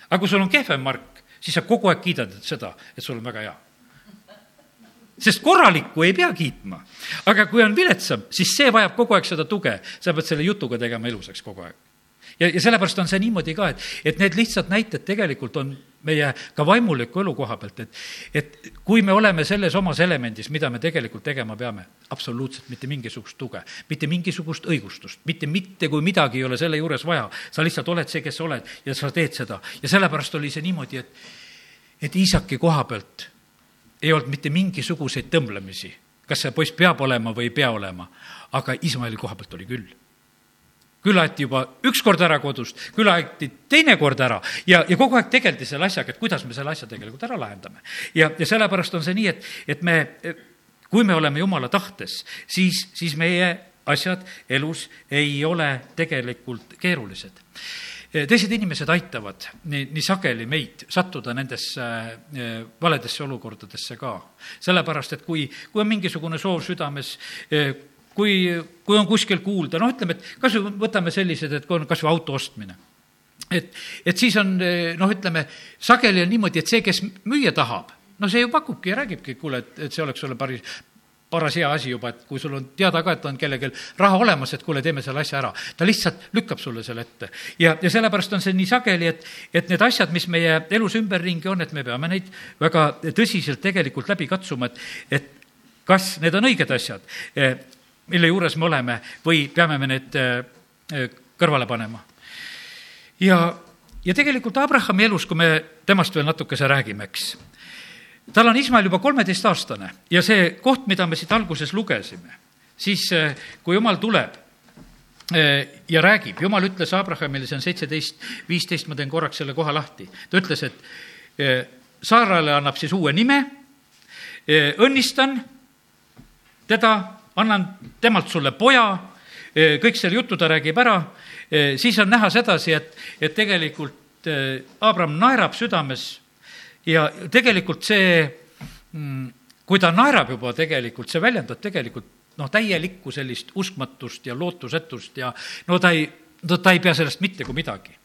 aga kui sul on kehvem mark, siis sa kogu aeg kiidad seda, et sul on väga hea sest korralikku ei pea kiitma. aga kui on viletsam, siis see vajab kogu aeg seda tuge, sa pead selle jutuga tegema ilusaks kogu aeg ja, ja sellepärast on see niimoodi ka, et, et need lihtsad näited tegelikult on meie ka vaimuliku elu koha pealt, et, et kui me oleme selles omas elemendis, mida me tegelikult tegema peame, absoluutselt mitte mingisugust tuge, mitte mingisugust õigustust, mitte, mitte kui midagi ei ole selle juures vaja, sa lihtsalt oled see, kes sa oled ja sa teed seda. ja sellepärast oli see niimoodi, et, et Iisaki koha pealt ei olnud mitte mingisuguseid tõmblemisi, kas see poiss peab olema või ei pea olema, aga Ismaeli koha pealt oli küll küll aeti juba üks kord ära kodust, küll aeti teine kord ära ja, ja kogu aeg tegeldi selle asjaga, et kuidas me selle asja tegelikult ära lahendame. ja, ja sellepärast on see nii, et, et me, kui me oleme jumala tahtes, siis, siis meie asjad elus ei ole tegelikult keerulised teised inimesed aitavad nii, nii sageli meid sattuda nendesse äh, valedesse olukordadesse ka. sellepärast, et kui, kui on mingisugune soov südames äh, kui, kui on kuskil kuulda, noh, ütleme, et kas või võtame sellised, et kui on kas või auto ostmine. et, et siis on noh, ütleme, sageli on niimoodi, et see, kes müüa tahab, no see ju pakubki ja räägibki, kuule, et, et see oleks sulle päris, paras hea asi juba, et kui sul on teada ka, et on kellelgi raha olemas, et kuule, teeme selle asja ära. ta lihtsalt lükkab sulle selle ette. ja, ja sellepärast on see nii sageli, et, et need asjad, mis meie elus ümberringi on, et me peame neid väga tõsiselt tegelikult läbi katsuma, et, et kas need on õiged asjad mille juures me oleme või peame me need äh, äh, kõrvale panema. ja, ja tegelikult Abrahami elus, kui me temast veel natukese räägime, eks, tal on Ismael juba kolmeteistaastane ja see koht, mida me siit alguses lugesime, siis äh, kui jumal tuleb ja räägib, jumal ütles Abrahamile, see on seitseteist, viisteist, ma teen korraks selle koha lahti, ta ütles, et Saarale annab siis uue nime, õnnistan teda annan temalt sulle poja, eh, kõik selle jutu ta räägib ära, eh, siis on näha sedasi, et, et tegelikult eh, Abram naerab südames ja tegelikult see, mm, kui ta naerab juba tegelikult, see väljendab tegelikult noh, täielikku sellist uskmatust ja lootusetust ja no ta ei, no ta ei pea sellest mitte kui midagi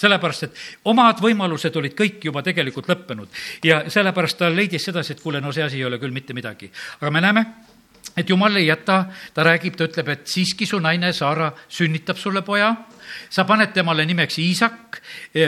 sellepärast, et omad võimalused olid kõik juba tegelikult lõppenud ja sellepärast ta leidis sedasi, et kuule, no see asi ei ole küll mitte midagi. aga me näeme, et jumal ei jäta, ta räägib, ta ütleb, et siiski su naine Saara sünnitab sulle poja, sa paned temale nimeks Iisak,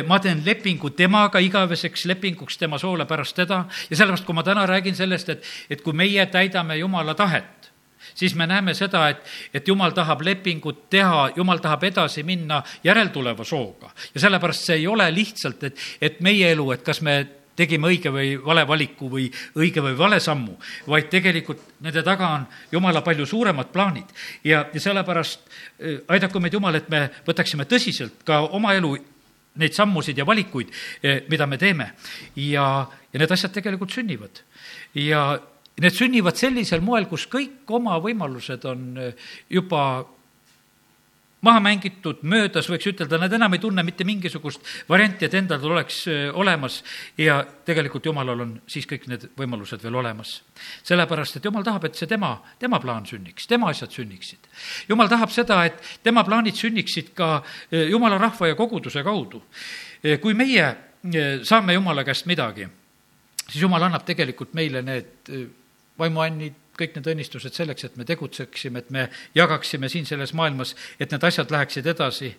ma teen lepingu temaga igaveseks lepinguks tema soole pärast teda. Ja sellepärast, kui ma täna räägin sellest, et, et kui meie täidame Jumala tahet, siis me näeme seda, et, et jumal tahab lepingut teha, jumal tahab edasi minna järeltuleva sooga. ja sellepärast see ei ole lihtsalt, et, et meie elu, et kas me tegime õige või vale valiku või õige või vale sammu, vaid tegelikult nende taga on jumala palju suuremad plaanid. ja, ja sellepärast äh, aidaku meid Jumal, et me võtaksime tõsiselt ka oma elu neid sammusid ja valikuid, äh, mida me teeme. ja, ja need asjad tegelikult sünnivad. ja need sünnivad sellisel moel, kus kõik oma võimalused on äh, juba maha mängitud, möödas, võiks ütelda, nad enam ei tunne mitte mingisugust varianti, et endal oleks olemas ja tegelikult jumalal on siis kõik need võimalused veel olemas. sellepärast, et jumal tahab, et see tema, tema plaan sünniks, tema asjad sünniksid. jumal tahab seda, et tema plaanid sünniksid ka jumala rahva ja koguduse kaudu. kui meie saame jumala käest midagi, siis jumal annab tegelikult meile need vaimuannid, kõik need õnnistused selleks, et me tegutseksime, et me jagaksime siin selles maailmas, et need asjad läheksid edasi.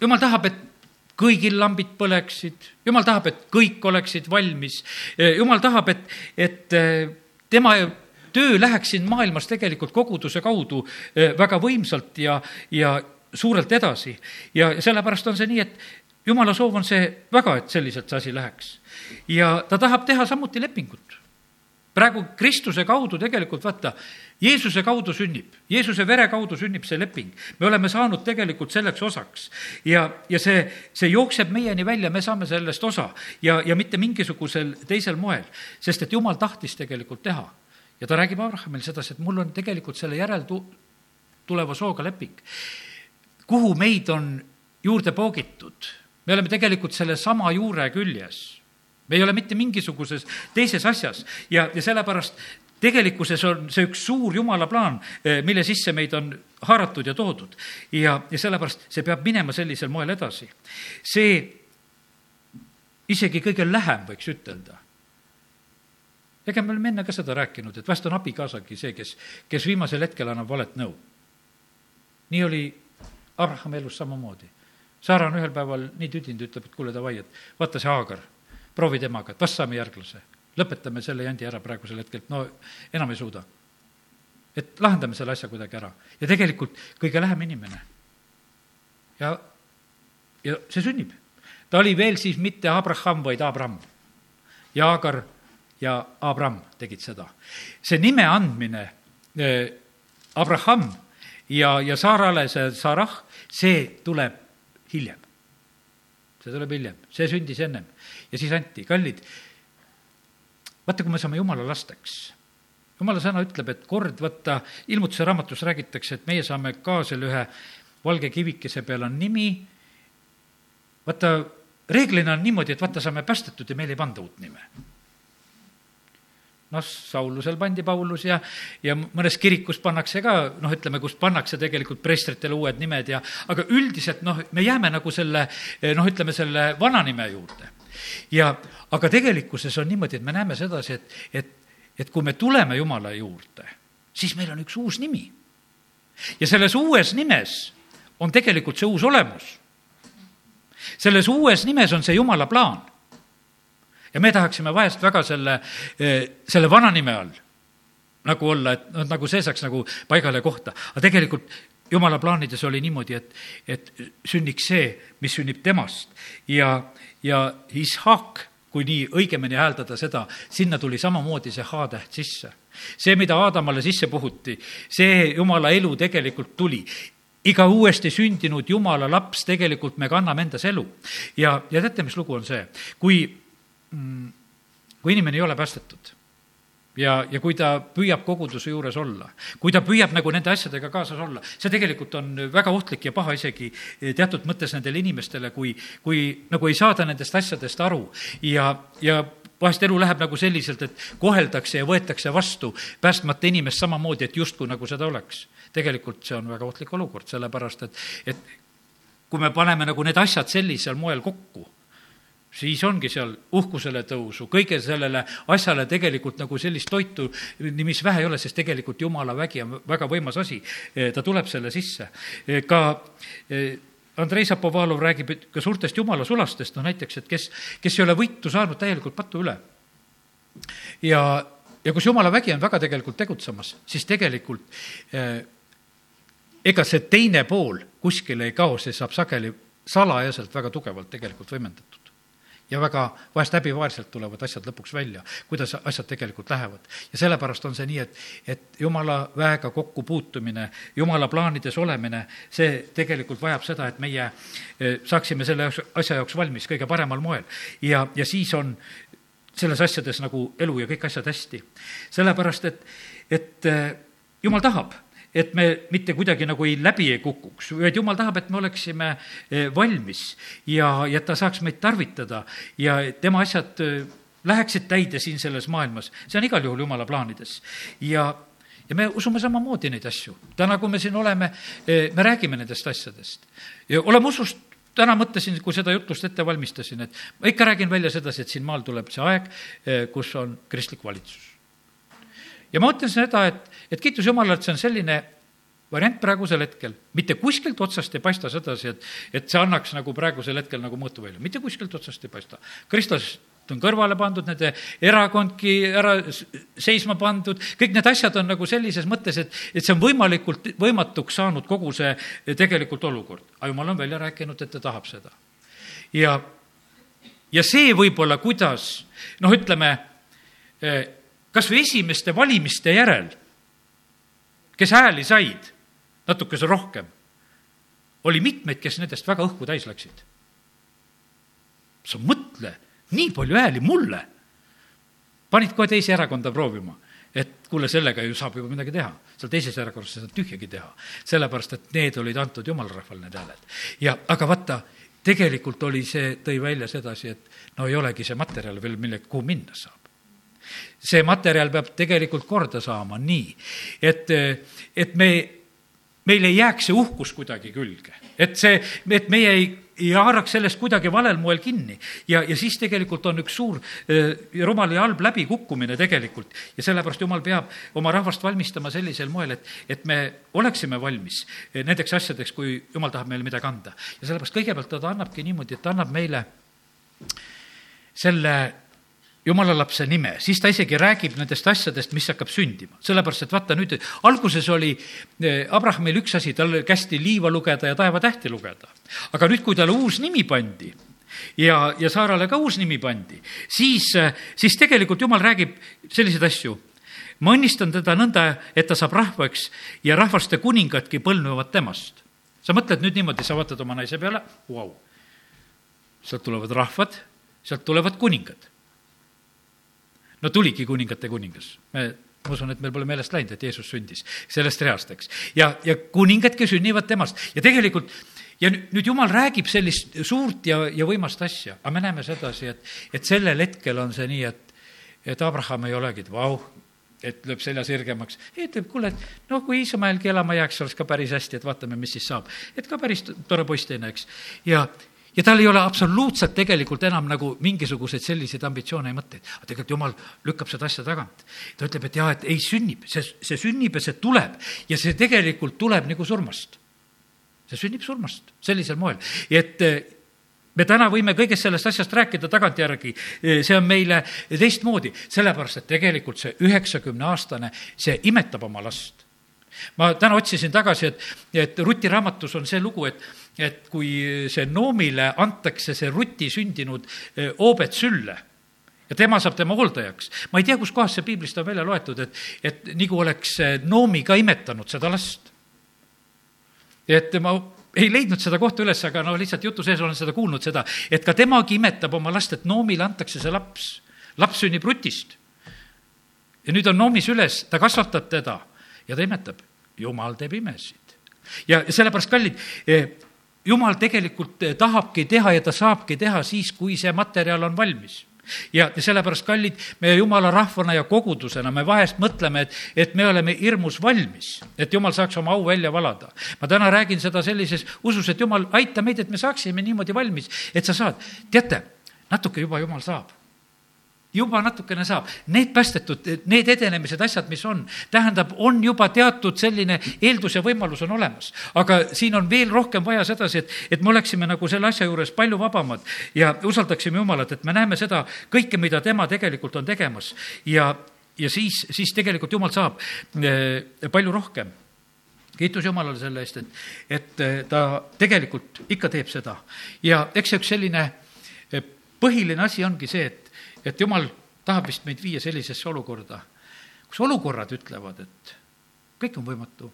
jumal tahab, et kõigil lambid põleksid, jumal tahab, et kõik oleksid valmis, jumal tahab, et, et tema töö läheks siin maailmas tegelikult koguduse kaudu väga võimsalt ja, ja suurelt edasi. ja sellepärast on see nii, et jumala soov on see väga, et selliselt see asi läheks. ja ta tahab teha samuti lepingut praegu Kristuse kaudu tegelikult vaata, Jeesuse kaudu sünnib, Jeesuse vere kaudu sünnib see leping. me oleme saanud tegelikult selleks osaks ja, ja see, see jookseb meieni välja, me saame sellest osa ja, ja mitte mingisugusel teisel moel, sest et jumal tahtis tegelikult teha. ja ta räägib Abrahamile sedasi, et mul on tegelikult selle järel tu-, tuleva sooga leping. kuhu meid on juurde poogitud. me oleme tegelikult sellesama juure küljes. Me ei ole mitte mingisuguses teises asjas ja, ja sellepärast tegelikkuses on see üks suur jumala plaan, mille sisse meid on haaratud ja toodud. ja, ja sellepärast see peab minema sellisel moel edasi. see isegi kõige lähem, võiks ütelda. ega me oleme enne ka seda rääkinud, et vahest on abikaasagi see, kes, kes viimasel hetkel annab valet nõu. nii oli Abrahami elus samamoodi. Saara on ühel päeval nii tüdinud, ütleb, et kuule, davai, et vaata see Haagar, proovi temaga, et vast saame järglase. lõpetame selle jandi ära praegusel hetkel, no enam ei suuda. et lahendame selle asja kuidagi ära. ja tegelikult kõige lähem inimene. ja, ja see sünnib. ta oli veel siis mitte Abraham, vaid Abram. ja Haagar ja Abram tegid seda. see nime andmine eh, Abraham ja, ja Saarale see Sarah, see tuleb hiljem. See tuleb hiljem, see sündis ennem. Ja siis anti, kallid, vaata, kui me saame jumala lasteks, jumala sõna ütleb, et kord võtta, ilmutuse raamatus räägitakse, et meie saame ka selle ühe valge kivikese peal on nimi, vaata, reeglina on niimoodi, et vaata, saame päästetud ja meile ei panda uut nime noh, Saulusel pandi Paulus ja, ja mõnes kirikus pannakse ka, noh, ütleme, kus pannakse tegelikult preestritele uued nimed ja, aga üldiselt noh, me jääme nagu selle noh, ütleme selle vana nime juurde. ja, aga tegelikkuses on niimoodi, et me näeme sedasi, et, et, et kui me tuleme Jumala juurde, siis meil on üks uus nimi. ja selles uues nimes on tegelikult see uus olemus. selles uues nimes on see Jumala plaan ja me tahaksime vahest väga selle, eh, selle vana nime all nagu olla, et noh, nagu see saaks nagu paigale kohta. aga tegelikult jumala plaanides oli niimoodi, et, et sünniks see, mis sünnib temast ja, ja Ishak, kui nii õigemini hääldada seda, sinna tuli samamoodi see H-täht sisse. see, mida Aadamale sisse puhuti, see jumala elu tegelikult tuli iga uuesti sündinud jumala laps, tegelikult me kanname endas elu. ja, ja teate, mis lugu on see? kui kui inimene ei ole päästetud ja, ja kui ta püüab koguduse juures olla, kui ta püüab nagu nende asjadega kaasas olla, see tegelikult on väga ohtlik ja paha isegi teatud mõttes nendele inimestele, kui, kui nagu ei saada nendest asjadest aru ja, ja vahest elu läheb nagu selliselt, et koheldakse ja võetakse vastu päästmata inimest samamoodi, et justkui nagu seda oleks. tegelikult see on väga ohtlik olukord, sellepärast et, et kui me paneme nagu need asjad sellisel moel kokku siis ongi seal uhkusele tõusu, kõige sellele asjale tegelikult nagu sellist toitu, mis vähe ei ole, sest tegelikult jumala vägi on väga võimas asi. ta tuleb selle sisse. ka eh, Andrei Zapovalov räägib ka suurtest jumala sulastest, noh näiteks, et kes, kes ei ole võitu saanud täielikult patu üle. ja, ja kus jumala vägi on väga tegelikult tegutsemas, siis tegelikult eh, ega see teine pool kuskile ei kao, see saab sageli salajaselt väga tugevalt tegelikult võimendatud ja väga vahest häbivaarselt tulevad asjad lõpuks välja, kuidas asjad tegelikult lähevad. ja sellepärast on see nii, et, et jumala väega kokkupuutumine, jumala plaanides olemine, see tegelikult vajab seda, et meie eh, saaksime selle asja jaoks valmis kõige paremal moel. ja, ja siis on selles asjades nagu elu ja kõik asjad hästi. sellepärast, et, et eh, jumal tahab et me mitte kuidagi nagu ei läbi ei kukuks, vaid jumal tahab, et me oleksime eh, valmis ja, ja ta saaks meid tarvitada ja tema asjad eh, läheksid täide siin selles maailmas. see on igal juhul jumala plaanides. ja, ja me usume samamoodi neid asju. täna, kui me siin oleme, eh, me räägime nendest asjadest. ja oleme usust täna mõtlesin, kui seda jutlust ette valmistasin, et ma ikka räägin välja sedasi, et siin maal tuleb see aeg, kus on kristlik valitsus ja ma ütlen seda, et, et kiitus Jumalale, et see on selline variant praegusel hetkel, mitte kuskilt otsast ei paista sedasi, et, et see annaks nagu praegusel hetkel nagu mõõtu välja, mitte kuskilt otsast ei paista. Kristus on kõrvale pandud, nende erakondki ära seisma pandud, kõik need asjad on nagu sellises mõttes, et, et see on võimalikult võimatuks saanud kogu see tegelikult olukord. aga jumal on välja rääkinud, et ta tahab seda. ja, ja see võib-olla, kuidas noh, ütleme eh, kas või esimeste valimiste järel, kes hääli said natukese rohkem, oli mitmeid, kes nendest väga õhku täis läksid. sa mõtle, nii palju hääli mulle. panid kohe teise erakonda proovima et kuule, sellega ju saab juba midagi teha. seal teises järjekorras ei saanud tühjagi teha, sellepärast et need olid antud jumala rahvale, need hääled. ja aga vaata, tegelikult oli see, tõi välja sedasi, et no ei olegi see materjal veel, mille, kuhu minna saab see materjal peab tegelikult korda saama nii, et, et me, meil ei jääks see uhkus kuidagi külge. et see, et meie ei, ei haaraks sellest kuidagi valel moel kinni. ja, ja siis tegelikult on üks suur äh, rumal ja halb läbikukkumine tegelikult. ja sellepärast Jumal peab oma rahvast valmistama sellisel moel, et, et me oleksime valmis nendeks asjadeks, kui Jumal tahab meile midagi anda. ja sellepärast kõigepealt ta annabki niimoodi, et ta annab meile selle jumala lapse nime, siis ta isegi räägib nendest asjadest, mis hakkab sündima. sellepärast, et vaata nüüd, alguses oli eh, Abrahamil üks asi, tal kästi liiva lugeda ja taevatähti lugeda. aga nüüd, kui talle uus nimi pandi ja, ja Saarale ka uus nimi pandi, siis, eh, siis tegelikult jumal räägib selliseid asju. ma õnnistan teda nõnda, et ta saab rahvaks ja rahvaste kuningadki põlvnevad temast. sa mõtled nüüd niimoodi, sa vaatad oma naise peale, vau, sealt tulevad rahvad, sealt tulevad kuningad no tuligi kuningate kuningas. me ma usun, et meil pole meelest läinud, et Jeesus sündis sellest reast, eks. ja, ja kuningadki sünnivad temast ja tegelikult ja nüüd Jumal räägib sellist suurt ja, ja võimast asja, aga me näeme sedasi, et, et sellel hetkel on see nii, et, et Abraham ei olegi, et vau, et lööb selja sirgemaks. ütleb, kuule, et noh, kui Iismaelgi elama jääks, oleks ka päris hästi, et vaatame, mis siis saab. et ka päris tore poiss teine, eks. ja, ja tal ei ole absoluutselt tegelikult enam nagu mingisuguseid selliseid ambitsioone ja mõtteid. aga tegelikult jumal lükkab seda asja tagant. ta ütleb, et jaa, et ei sünnib, see, see sünnib ja see tuleb ja see tegelikult tuleb nagu surmast. see sünnib surmast sellisel moel, et eh, me täna võime kõigest sellest asjast rääkida tagantjärgi, eh, see on meile teistmoodi, sellepärast et tegelikult see üheksakümne aastane, see imetab oma last ma täna otsisin tagasi, et, et Ruti raamatus on see lugu, et et kui see Noomile antakse see Ruti sündinud hoobet sülle ja tema saab tema hooldajaks. ma ei tea, kuskohast see piiblist on välja loetud, et, et nagu oleks Noomi ka imetanud seda last. et ma ei leidnud seda kohta üles, aga no lihtsalt jutu sees olen seda kuulnud, seda, et ka temagi imetab oma last, et Noomile antakse see laps. laps sünnib Rutist. ja nüüd on Noomi süles, ta kasvatab teda ja ta imetab. jumal teeb imesid. ja sellepärast, kallid, jumal tegelikult eh, tahabki teha ja ta saabki teha siis, kui see materjal on valmis ja sellepärast, kallid, me jumala rahvana ja kogudusena, me vahest mõtleme, et, et me oleme hirmus valmis, et jumal saaks oma au välja valada. ma täna räägin seda sellises usus, et jumal, aita meid, et me saaksime niimoodi valmis, et sa saad. teate, natuke juba jumal saab juba natukene saab. Need päästetud, need edenemised, asjad, mis on, tähendab, on juba teatud selline eeldus ja võimalus on olemas. aga siin on veel rohkem vaja sedasi, et, et me oleksime nagu selle asja juures palju vabamad ja usaldaksime Jumalat, et me näeme seda kõike, mida tema tegelikult on tegemas. ja, ja siis, siis tegelikult Jumal saab eh, palju rohkem kiitus Jumalale selle eest, et, et eh, ta tegelikult ikka teeb seda. ja eks see üks selline eh, põhiline asi ongi see, et et jumal tahab vist meid viia sellisesse olukorda, kus olukorrad ütlevad, et kõik on võimatu,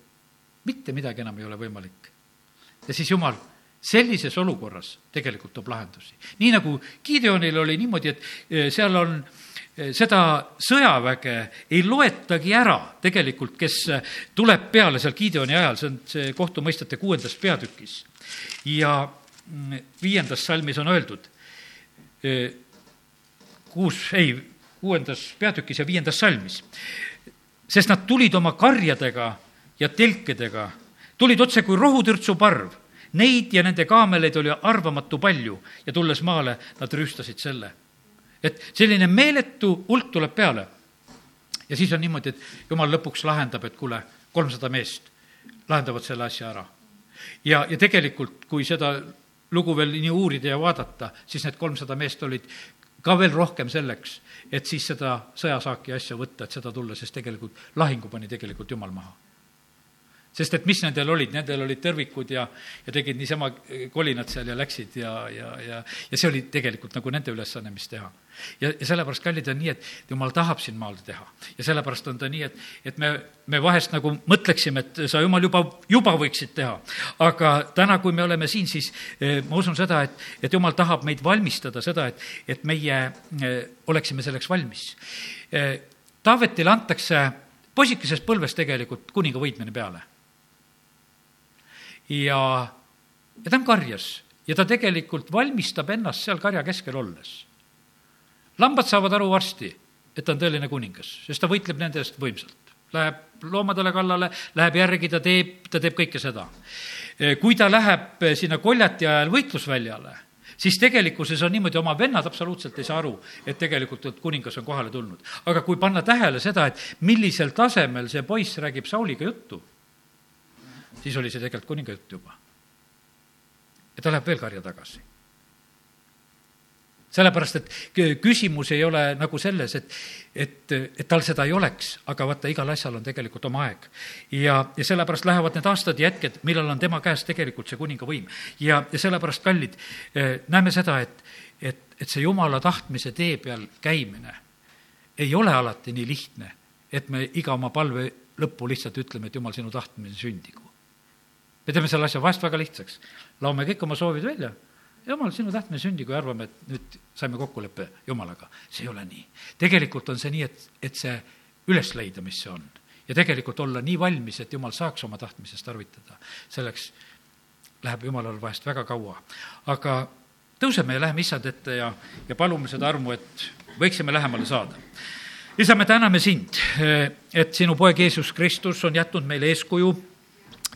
mitte midagi enam ei ole võimalik. ja siis jumal sellises olukorras tegelikult toob lahendusi. nii nagu Gideonil oli niimoodi, et eh, seal on eh, seda sõjaväge ei loetagi ära tegelikult, kes eh, tuleb peale seal Gideoni ajal, see on see kohtumõistete kuuendas peatükis. ja mm, viiendas salmis on öeldud, kuus, ei, kuuendas peatükis ja viiendas salmis. sest nad tulid oma karjadega ja telkedega, tulid otse kui rohutürtsu parv. Neid ja nende kaameleid oli arvamatu palju ja tulles maale, nad rüüstasid selle. et selline meeletu hulk tuleb peale. ja siis on niimoodi, et jumal lõpuks lahendab, et kuule, kolmsada meest lahendavad selle asja ära. ja, ja tegelikult, kui seda lugu veel nii uurida ja vaadata, siis need kolmsada meest olid ka veel rohkem selleks, et siis seda sõjasaaki asja võtta, et seda tulla, sest tegelikult lahingu pani tegelikult Jumal maha sest et mis nendel olid, nendel olid tõrvikud ja, ja tegid niisama kolinad seal ja läksid ja, ja, ja, ja see oli tegelikult nagu nende ülesanne, mis teha. ja, ja sellepärast, kallid, on nii, et jumal tahab siin maal teha. ja sellepärast on ta nii, et, et me, me vahest nagu mõtleksime, et sa, jumal, juba, juba võiksid teha. aga täna, kui me oleme siin, siis eh, ma usun seda, et, et jumal tahab meid valmistada seda, et, et meie eh, oleksime selleks valmis eh, Taavetile antakse poisikesest põlvest tegelikult kuninga võitmine peale. Ja, ja ta on karjas ja ta tegelikult valmistab ennast seal karja keskel olles. lambad saavad aru varsti, et ta on tõeline kuningas, sest ta võitleb nende eest võimsalt. Läheb loomadele kallale, läheb järgi, ta teeb, ta teeb kõike seda. kui ta läheb sinna koljati ajal võitlusväljale siis tegelikkuses on niimoodi, oma vennad absoluutselt ei saa aru, et tegelikult, et kuningas on kohale tulnud. aga kui panna tähele seda, et millisel tasemel see poiss räägib Sauliga juttu, siis oli see tegelikult kuninga jutt juba. ja ta läheb veel karja tagasi sellepärast, et küsimus ei ole nagu selles, et, et, et tal seda ei oleks, aga vaata, igal asjal on tegelikult oma aeg. ja, ja sellepärast lähevad need aastad ja hetked, millal on tema käes tegelikult see kuninga võim. ja, ja sellepärast, kallid, eh, näeme seda, et, et, et see jumala tahtmise tee peal käimine ei ole alati nii lihtne, et me iga oma palve lõppu lihtsalt ütleme, et jumal, sinu tahtmine sündigu. Me teeme selle asja vahest väga lihtsaks, laome kõik oma soovid välja jumal, sinu tahtmine sündigu ja arvame, et nüüd saime kokkuleppe Jumalaga. see ei ole nii. tegelikult on see nii, et, et see üles leida, mis see on. ja tegelikult olla nii valmis, et Jumal saaks oma tahtmisest tarvitada. selleks läheb Jumalal vahest väga kaua. aga tõuseme ja läheme issand ette ja, ja palume seda armu, et võiksime lähemale saada. isa, me täname sind, et sinu poeg Jeesus Kristus on jätnud meile eeskuju,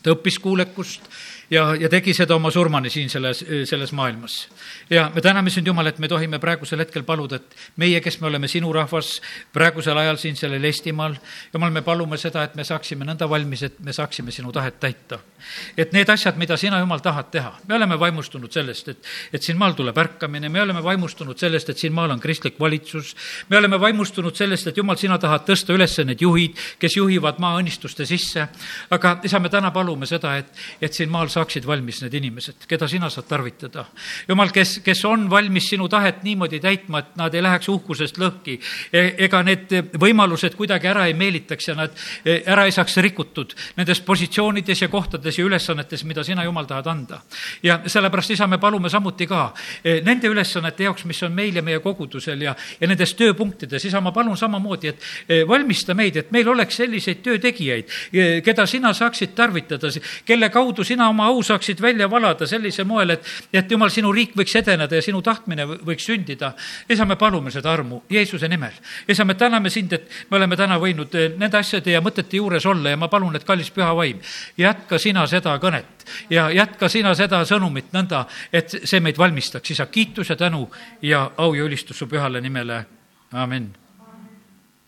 ta õppis kuulekust ja, ja tegi seda oma surmani siin selles, selles maailmas. ja me täname sind, Jumal, et me tohime praegusel hetkel paluda, et meie, kes me oleme sinu rahvas praegusel ajal siin sellel Eestimaal, Jumal, me palume seda, et me saaksime nõnda valmis, et me saaksime sinu tahet täita. et need asjad, mida sina, Jumal, tahad teha, me oleme vaimustunud sellest, et, et siin maal tuleb ärkamine, me oleme vaimustunud sellest, et siin maal on kristlik valitsus, me oleme vaimustunud sellest, et Jumal, sina tahad tõsta üles need juhid, kes juhivad maa õnnistuste sisse, aga isa, me täna palume seda, et, et siin maal saaksid valmis need inimesed, keda sina saad tarvitada. jumal, kes, kes on valmis sinu tahet niimoodi täitma, et nad ei läheks uhkusest lõhki e, ega need võimalused kuidagi ära ei meelitaks ja nad e, ära ei saaks rikutud nendes positsioonides ja kohtades ja ülesannetes, mida sina, Jumal, tahad anda. ja sellepärast, isa, me palume samuti ka e, nende ülesannete jaoks, mis on meil ja meie kogudusel ja, ja nendes tööpunktides, isa, ma palun samamoodi, et valmista meid, et meil oleks selliseid töötegijaid, keda sina saaksid tarvitada, kelle kaudu sina oma au saaksid välja valada sellisel moel, et, et jumal, sinu riik võiks edeneda ja sinu tahtmine võiks sündida. isa, me palume seda armu Jeesuse nimel. isa, me täname sind, et me oleme täna võinud eh, nende asjade ja mõtete juures olla ja ma palun, et kallis püha vaim, jätka sina seda kõnet ja jätka sina seda sõnumit nõnda, et see meid valmistaks, isa, kiitus ja tänu ja au ja ülistus su pühale nimele, amin